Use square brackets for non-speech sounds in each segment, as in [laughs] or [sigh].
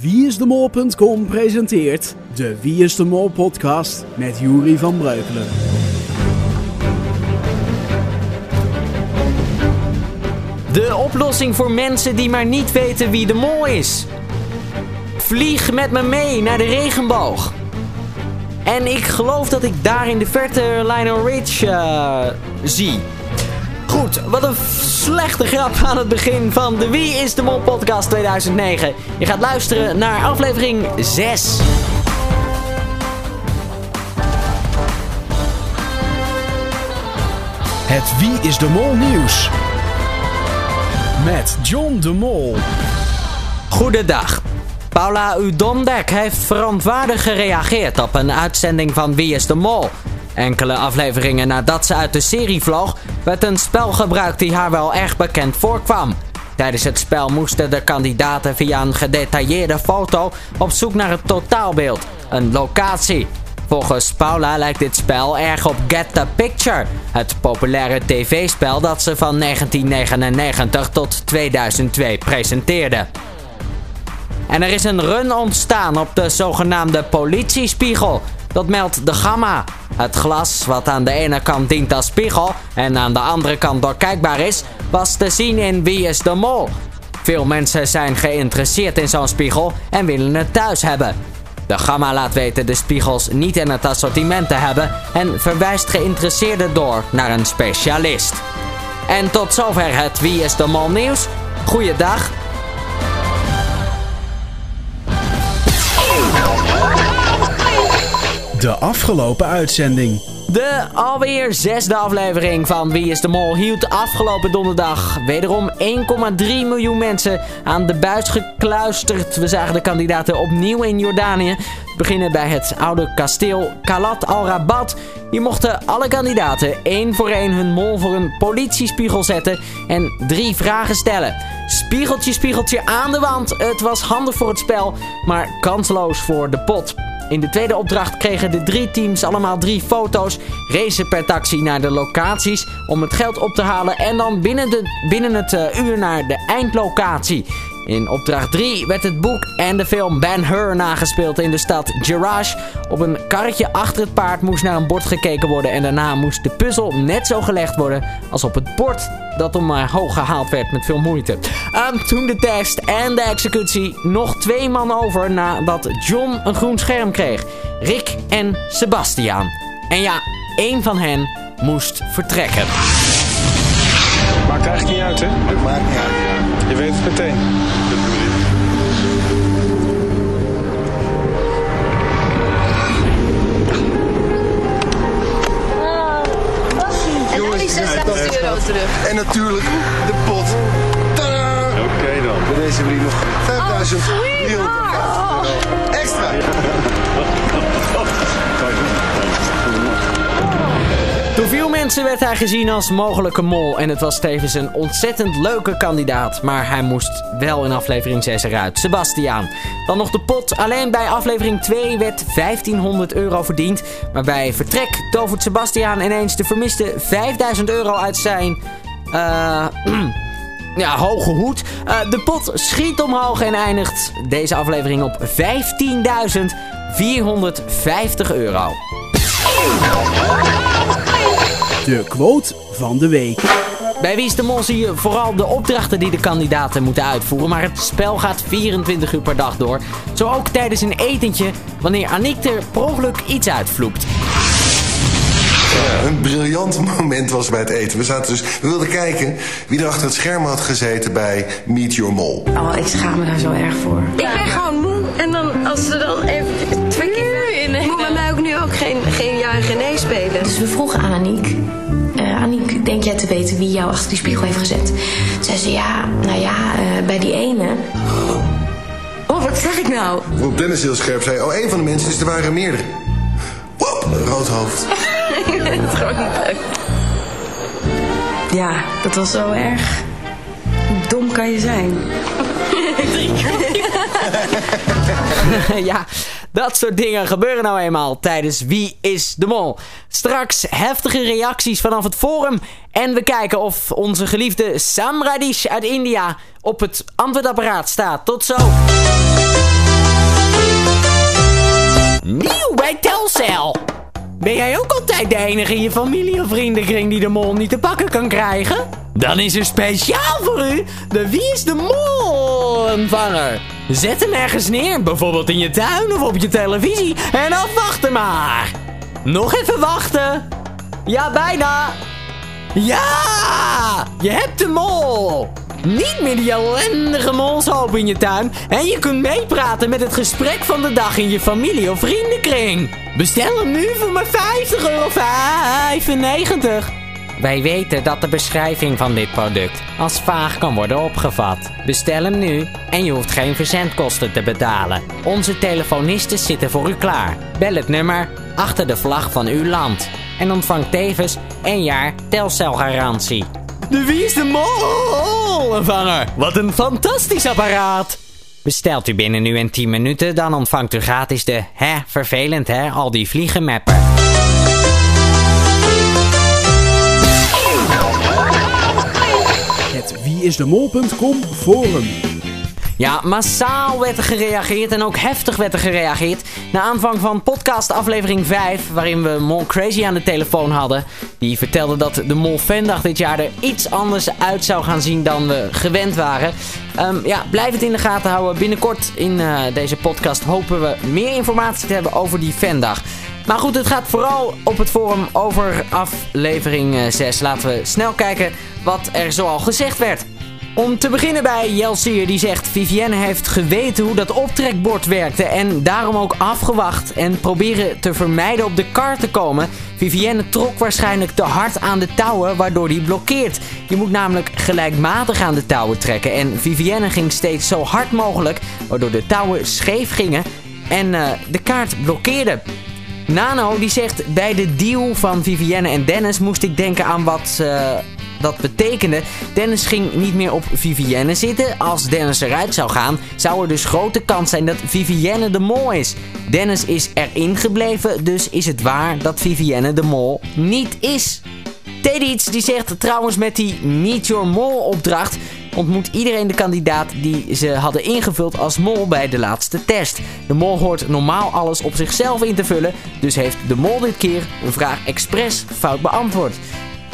Wieisdemol.com presenteert de Wie is de Mol podcast met Juri van Breukelen. De oplossing voor mensen die maar niet weten wie de mol is. Vlieg met me mee naar de regenboog. En ik geloof dat ik daar in de verte Lionel Rich eh, zie. Goed, wat een slechte grap aan het begin van de Wie is de Mol podcast 2009. Je gaat luisteren naar aflevering 6. Het Wie is de Mol nieuws. Met John de Mol. Goedendag. Paula Udondek heeft verontwaardigd gereageerd op een uitzending van Wie is de Mol. Enkele afleveringen nadat ze uit de serie vloog, werd een spel gebruikt die haar wel erg bekend voorkwam. Tijdens het spel moesten de kandidaten via een gedetailleerde foto op zoek naar het totaalbeeld, een locatie. Volgens Paula lijkt dit spel erg op Get the Picture, het populaire tv-spel dat ze van 1999 tot 2002 presenteerde. En er is een run ontstaan op de zogenaamde politiespiegel. Dat meldt de Gamma. Het glas, wat aan de ene kant dient als spiegel en aan de andere kant doorkijkbaar is, was te zien in Wie is de Mol. Veel mensen zijn geïnteresseerd in zo'n spiegel en willen het thuis hebben. De Gamma laat weten de spiegels niet in het assortiment te hebben en verwijst geïnteresseerden door naar een specialist. En tot zover het Wie is de Mol nieuws. Goeiedag. De afgelopen uitzending. De alweer zesde aflevering van Wie is de Mol hield afgelopen donderdag wederom 1,3 miljoen mensen aan de buis gekluisterd. We zagen de kandidaten opnieuw in Jordanië. Beginnen bij het oude kasteel Kalat al-Rabat. Hier mochten alle kandidaten één voor één hun mol voor een politiespiegel zetten en drie vragen stellen. Spiegeltje, spiegeltje aan de wand. Het was handig voor het spel, maar kansloos voor de pot. In de tweede opdracht kregen de drie teams allemaal drie foto's, racen per taxi naar de locaties om het geld op te halen en dan binnen, de, binnen het uh, uur naar de eindlocatie. In opdracht 3 werd het boek en de film Ben Hur nagespeeld in de stad Garage. Op een karretje achter het paard moest naar een bord gekeken worden en daarna moest de puzzel net zo gelegd worden als op het bord dat omhoog gehaald werd met veel moeite. Um, toen de test en de executie nog twee man over nadat John een groen scherm kreeg. Rick en Sebastiaan. En ja, één van hen moest vertrekken. Maakt eigenlijk niet uit, hè? Het maakt niet uit. Je weet het meteen. En natuurlijk de pot. Tadaa! Oké dan. Bij deze vriend nog 5000 Oh. extra. Door veel mensen werd hij gezien als mogelijke mol en het was tevens een ontzettend leuke kandidaat. Maar hij moest wel in aflevering 6 eruit. Sebastiaan. Dan nog de pot. Alleen bij aflevering 2 werd 1500 euro verdiend. Maar bij vertrek tovert Sebastiaan ineens de vermiste 5000 euro uit zijn... eh [clears throat] ja, hoge hoed. Eh, de pot schiet omhoog en eindigt deze aflevering op 15.450 euro. De quote van de week. Bij Wie is de Mol zie je vooral de opdrachten die de kandidaten moeten uitvoeren. Maar het spel gaat 24 uur per dag door. Zo ook tijdens een etentje wanneer Aniek er per ongeluk iets uitvloept. Een briljant [laughs] moment was bij het eten. We, zaten dus, we wilden kijken wie er achter het scherm had gezeten bij Meet Your Mol. Oh, ik schaam me daar zo erg voor. Ik ben gewoon moe. En dan als ze dan even twee keer moet bij mij ook nu ook geen, geen ja en geen nee spelen. Dus we vroegen aan Aniek. eh, Aniek, denk jij te weten wie jou achter die spiegel heeft gezet? Toen zei ze, ja, nou ja, eh, bij die ene. Oh, wat zeg ik nou? Waarop Dennis heel scherp zei, oh, een van de mensen is er waren meerdere. Wop, rood hoofd. [laughs] het is gewoon niet leuk. Ja, dat was zo erg. Dom kan je zijn. [laughs] Ja, dat soort dingen gebeuren nou eenmaal tijdens Wie is de Mol. Straks heftige reacties vanaf het forum. En we kijken of onze geliefde Samradish uit India op het antwoordapparaat staat. Tot zo. Nieuw bij Telcel. Ben jij ook altijd de enige in je familie of vriendenkring die de mol niet te pakken kan krijgen? Dan is er speciaal voor u de Wie is de Mol ontvanger. Zet hem ergens neer, bijvoorbeeld in je tuin of op je televisie. En dan wachten maar. Nog even wachten. Ja, bijna. Ja! Je hebt de mol! Niet meer die ellendige molshoop in je tuin. En je kunt meepraten met het gesprek van de dag in je familie of vriendenkring. Bestel hem nu voor maar 50 euro 95. Wij weten dat de beschrijving van dit product als vaag kan worden opgevat. Bestel hem nu en je hoeft geen verzendkosten te betalen. Onze telefonisten zitten voor u klaar. Bel het nummer achter de vlag van uw land. En ontvang tevens een jaar telcelgarantie. De Wie is de Mol ontvanger. Wat een fantastisch apparaat. Bestelt u binnen nu en 10 minuten, dan ontvangt u gratis de, hè, vervelend hè, al die vliegenmapper. Het wieisdemol.com forum. Ja, massaal werd er gereageerd en ook heftig werd er gereageerd. Na aanvang van podcast aflevering 5, waarin we Mol Crazy aan de telefoon hadden. Die vertelde dat de Mol Fandag dit jaar er iets anders uit zou gaan zien dan we gewend waren. Ehm, ja, blijf het in de gaten houden. Binnenkort in eh, deze podcast hopen we meer informatie te hebben over die Fandag. Maar goed, het gaat vooral op het forum over aflevering 6. Laten we snel kijken wat er zoal gezegd werd. Om te beginnen bij Jelsier die zegt... Vivienne heeft geweten hoe dat optrekbord werkte... en daarom ook afgewacht en proberen te vermijden op de kar te komen. Vivienne trok waarschijnlijk te hard aan de touwen... waardoor die blokkeert. Je moet namelijk gelijkmatig aan de touwen trekken... en Vivienne ging steeds zo hard mogelijk... waardoor de touwen scheef gingen en eh, de kaart blokkeerde. Nano die zegt bij de deal van Vivienne en Dennis moest ik denken aan wat eh, dat betekende. Dennis ging niet meer op Vivienne zitten. Als Dennis eruit zou gaan, zou er dus grote kans zijn dat Vivienne de mol is. Dennis is erin gebleven, dus is het waar dat Vivienne de mol niet is. Tedits die zegt trouwens met die Meet Your Mol opdracht ontmoet iedereen de kandidaat die ze hadden ingevuld als mol bij de laatste test. De mol hoort normaal alles op zichzelf in te vullen, dus heeft de mol dit keer een vraag expres fout beantwoord.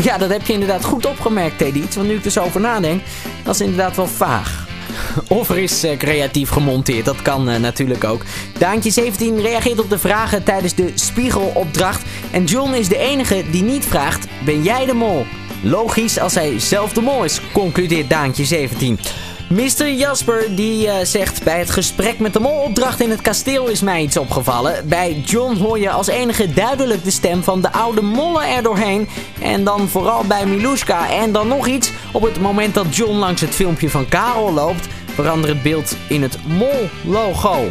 Ja, dat heb je inderdaad goed opgemerkt, Tedits, want nu ik er zo over nadenk, dat is inderdaad wel vaag. [laughs] Of er is eh, creatief gemonteerd, dat kan eh, natuurlijk ook. Daantje17 reageert op de vragen tijdens de spiegelopdracht. En John is de enige die niet vraagt, ben jij de mol? Logisch als hij zelf de mol is, concludeert Daantje17. Mr. Jasper die eh, zegt bij het gesprek met de molopdracht in het kasteel is mij iets opgevallen. Bij John hoor je als enige duidelijk de stem van de oude mollen er doorheen. En dan vooral bij Miluska. En dan nog iets, op het moment dat John langs het filmpje van Karel loopt, verandert het beeld in het mol-logo.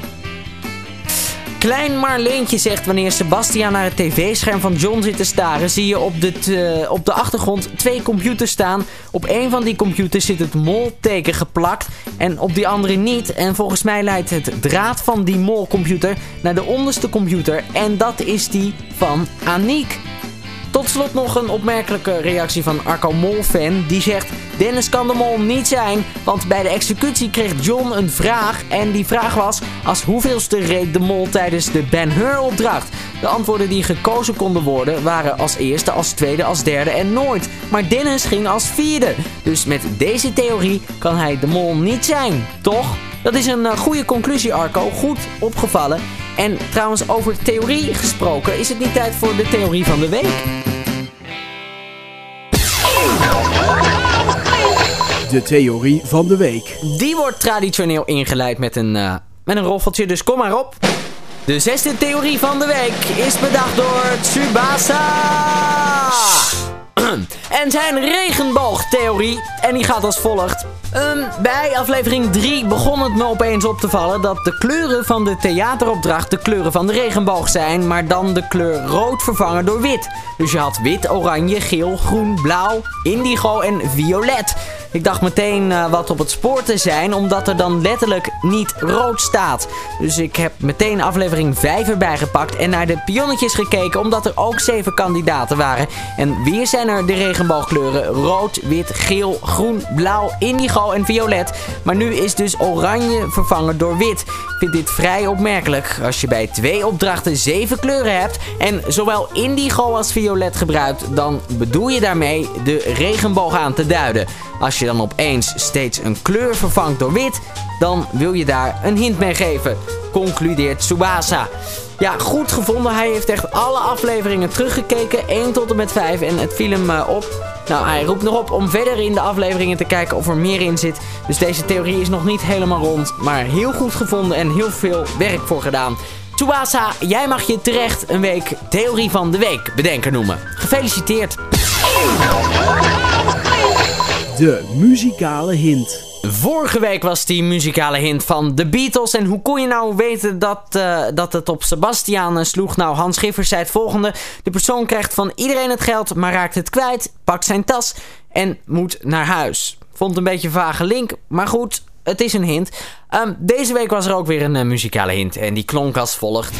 Klein Marleentje zegt wanneer Sebastian naar het tv-scherm van John zit te staren, zie je op de, t- op de achtergrond twee computers staan. Op een van die computers zit het molteken geplakt en op die andere niet. En volgens mij leidt het draad van die molcomputer naar de onderste computer en dat is die van Aniek. Tot slot nog een opmerkelijke reactie van Arco Mol-fan. Die zegt, Dennis kan de mol niet zijn, want bij de executie kreeg John een vraag. En die vraag was, als hoeveelste reed de mol tijdens de Ben-Hur opdracht? De antwoorden die gekozen konden worden waren als eerste, als tweede, als derde en nooit. Maar Dennis ging als vierde. Dus met deze theorie kan hij de mol niet zijn, toch? Dat is een uh, goede conclusie, Arco. Goed opgevallen. En trouwens, over theorie gesproken, is het niet tijd voor de theorie van de week? De theorie van de week. Die wordt traditioneel ingeleid met een, uh, met een roffeltje, dus kom maar op. De zesde theorie van de week is bedacht door Tsubasa. [clears throat] en zijn regenboogtheorie. En die gaat als volgt. Um, bij aflevering 3 begon het me opeens op te vallen dat de kleuren van de theateropdracht de kleuren van de regenboog zijn, maar dan de kleur rood vervangen door wit. Dus je had wit, oranje, geel, groen, blauw, indigo en violet. Ik dacht meteen uh, wat op het spoor te zijn, omdat er dan letterlijk niet rood staat. Dus ik heb meteen aflevering 5 erbij gepakt en naar de pionnetjes gekeken, omdat er ook 7 kandidaten waren. En weer zijn er de regenboogkleuren rood, wit, geel, groen, blauw, indigo en violet. Maar nu is dus oranje vervangen door wit. Ik vind dit vrij opmerkelijk. Als je bij twee opdrachten 7 kleuren hebt en zowel indigo als violet gebruikt, dan bedoel je daarmee de regenboog aan te duiden. Als je dan opeens steeds een kleur vervangt door wit, dan wil je daar een hint mee geven, concludeert Tsubasa. Ja, goed gevonden. Hij heeft echt alle afleveringen teruggekeken, 1 tot en met 5, en het viel hem uh, op. Nou, hij roept nog op om verder in de afleveringen te kijken of er meer in zit. Dus deze theorie is nog niet helemaal rond, maar heel goed gevonden en heel veel werk voor gedaan. Tsubasa, jij mag je terecht een week Theorie van de Week bedenken noemen. Gefeliciteerd! [laughs] De muzikale hint. Vorige week was die muzikale hint van The Beatles. En hoe kon je nou weten dat, uh, dat het op Sebastian sloeg? Nou, Hans Schiffers zei het volgende. De persoon krijgt van iedereen het geld, maar raakt het kwijt, pakt zijn tas en moet naar huis. Vond een beetje een vage link, maar goed, het is een hint. Um, deze week was er ook weer een uh, muzikale hint en die klonk als volgt.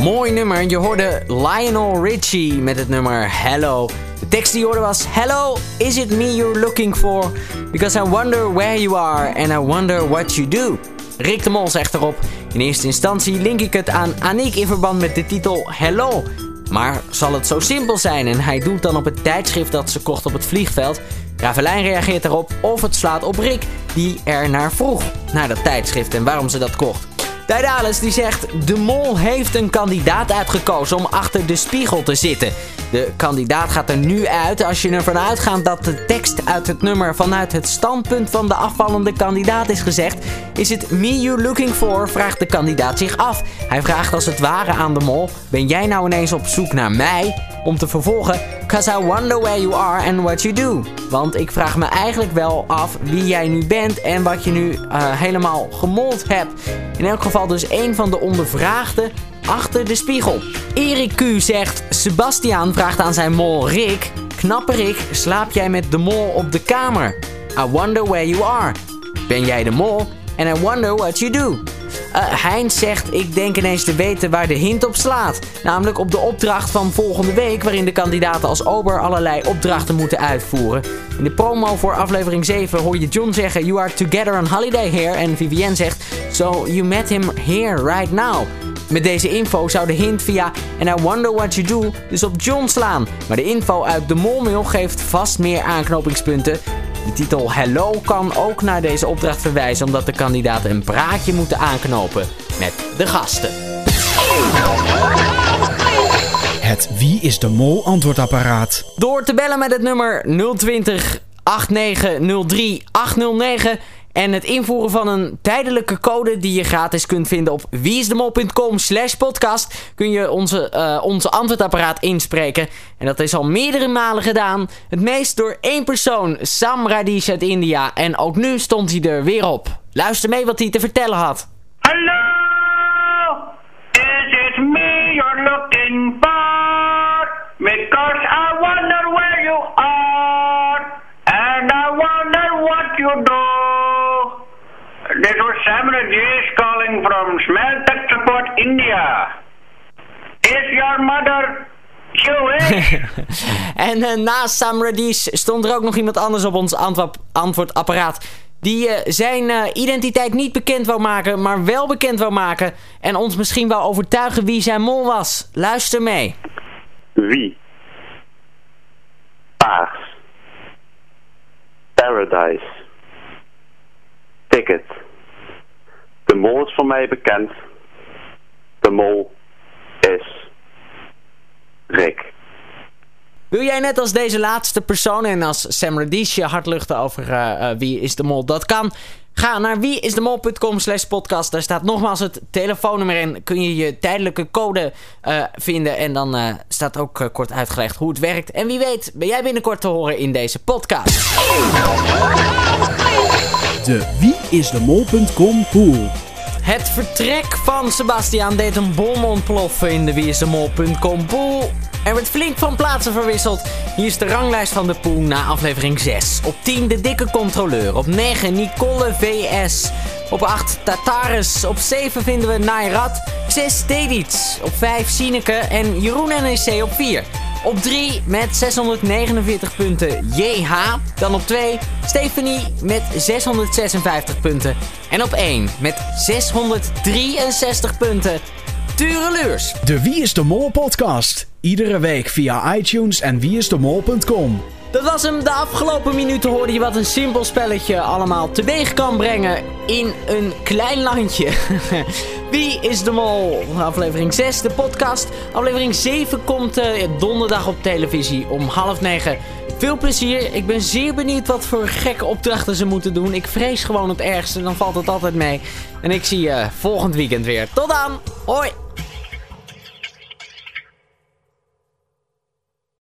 Mooi nummer. Je hoorde Lionel Richie met het nummer Hello. De tekst die je hoorde was Hello, is it me you're looking for? Because I wonder where you are and I wonder what you do. Rick de Mol zegt erop. In eerste instantie link ik het aan Aniek in verband met de titel Hello. Maar zal het zo simpel zijn en hij doet dan op het tijdschrift dat ze kocht op het vliegveld? Ravelijn reageert erop of het slaat op Rick die er naar vroeg, naar dat tijdschrift en waarom ze dat kocht. Tijdales die zegt, de mol heeft een kandidaat uitgekozen om achter de spiegel te zitten. De kandidaat gaat er nu uit als je ervan uitgaat dat de tekst uit het nummer vanuit het standpunt van de afvallende kandidaat is gezegd. Is het me you looking for? vraagt de kandidaat zich af. Hij vraagt als het ware aan de mol, ben jij nou ineens op zoek naar mij? Om te vervolgen, cause I wonder where you are and what you do. Want ik vraag me eigenlijk wel af wie jij nu bent en wat je nu uh, helemaal gemold hebt. In elk geval dus een van de ondervraagden achter de spiegel. Erik Q zegt, Sebastiaan vraagt aan zijn mol Rick... Knappe Rick, slaap jij met de mol op de kamer? I wonder where you are. Ben jij de mol? And I wonder what you do. Uh, Heinz zegt, ik denk ineens te weten waar de hint op slaat. Namelijk op de opdracht van volgende week, waarin de kandidaten als ober allerlei opdrachten moeten uitvoeren. In de promo voor aflevering 7 hoor je John zeggen, you are together on holiday here. En Vivienne zegt, so you met him here right now. Met deze info zou de hint via And I Wonder What You Do dus op John slaan. Maar de info uit de molmail geeft vast meer aanknopingspunten. De titel Hello kan ook naar deze opdracht verwijzen omdat de kandidaten een praatje moeten aanknopen met de gasten. Het Wie is de Mol antwoordapparaat. Door te bellen met het nummer 020 8903 809 en het invoeren van een tijdelijke code die je gratis kunt vinden op wieisdemol.com slash podcast kun je onze, uh, onze antwoordapparaat inspreken. En dat is al meerdere malen gedaan. Het meest door één persoon, Sam Radish uit India. En ook nu stond hij er weer op. Luister mee wat hij te vertellen had. Hallo, is it me you're looking for? Because I wonder where you are. And I wonder what you do. This was Sam Rajesh calling from Support, India. Is your mother [laughs] en uh, naast Sam stond er ook nog iemand anders op ons antwoord, antwoordapparaat. Die uh, zijn uh, identiteit niet bekend wou maken, maar wel bekend wou maken. En ons misschien wel overtuigen wie zijn mol was. Luister mee. Wie? Paars. Paradise. Ticket. De mol is voor mij bekend. De mol is Rick. Wil jij net als deze laatste persoon en als Sam Radish je hart luchten over uh, uh, wie is de mol? Dat kan. Ga naar wieisdemol.com slash podcast. Daar staat nogmaals het telefoonnummer in. Kun je je tijdelijke code uh, vinden. En dan uh, staat ook uh, kort uitgelegd hoe het werkt. En wie weet ben jij binnenkort te horen in deze podcast. De wieisdemol.com pool. Het vertrek van Sebastiaan deed een bom ontploffen in de wieisdemol.com pool. Er werd flink van plaatsen verwisseld. Hier is de ranglijst van de pool na aflevering 6. Op 10 de dikke controleur. Op 9 Nicole VS. Op 8 Tataris. Op 7 vinden we Nairat. 6 Dedits. Op 5 Sineke en Jeroen NEC op 4. Op 3 met 649 punten JH. Dan op 2 Stephanie met 656 punten. En op 1 met 663 punten Tureluurs. De Wie is de Mol podcast. Iedere week via iTunes en wieisdemol.com. Dat was hem. De afgelopen minuten hoorde je wat een simpel spelletje allemaal teweeg kan brengen in een klein landje. [laughs] Wie is de mol? Aflevering 6, de podcast. Aflevering 7 komt uh, donderdag op televisie om half negen. Veel plezier. Ik ben zeer benieuwd wat voor gekke opdrachten ze moeten doen. Ik vrees gewoon het ergste, dan valt het altijd mee. En ik zie je volgend weekend weer. Tot dan. Hoi.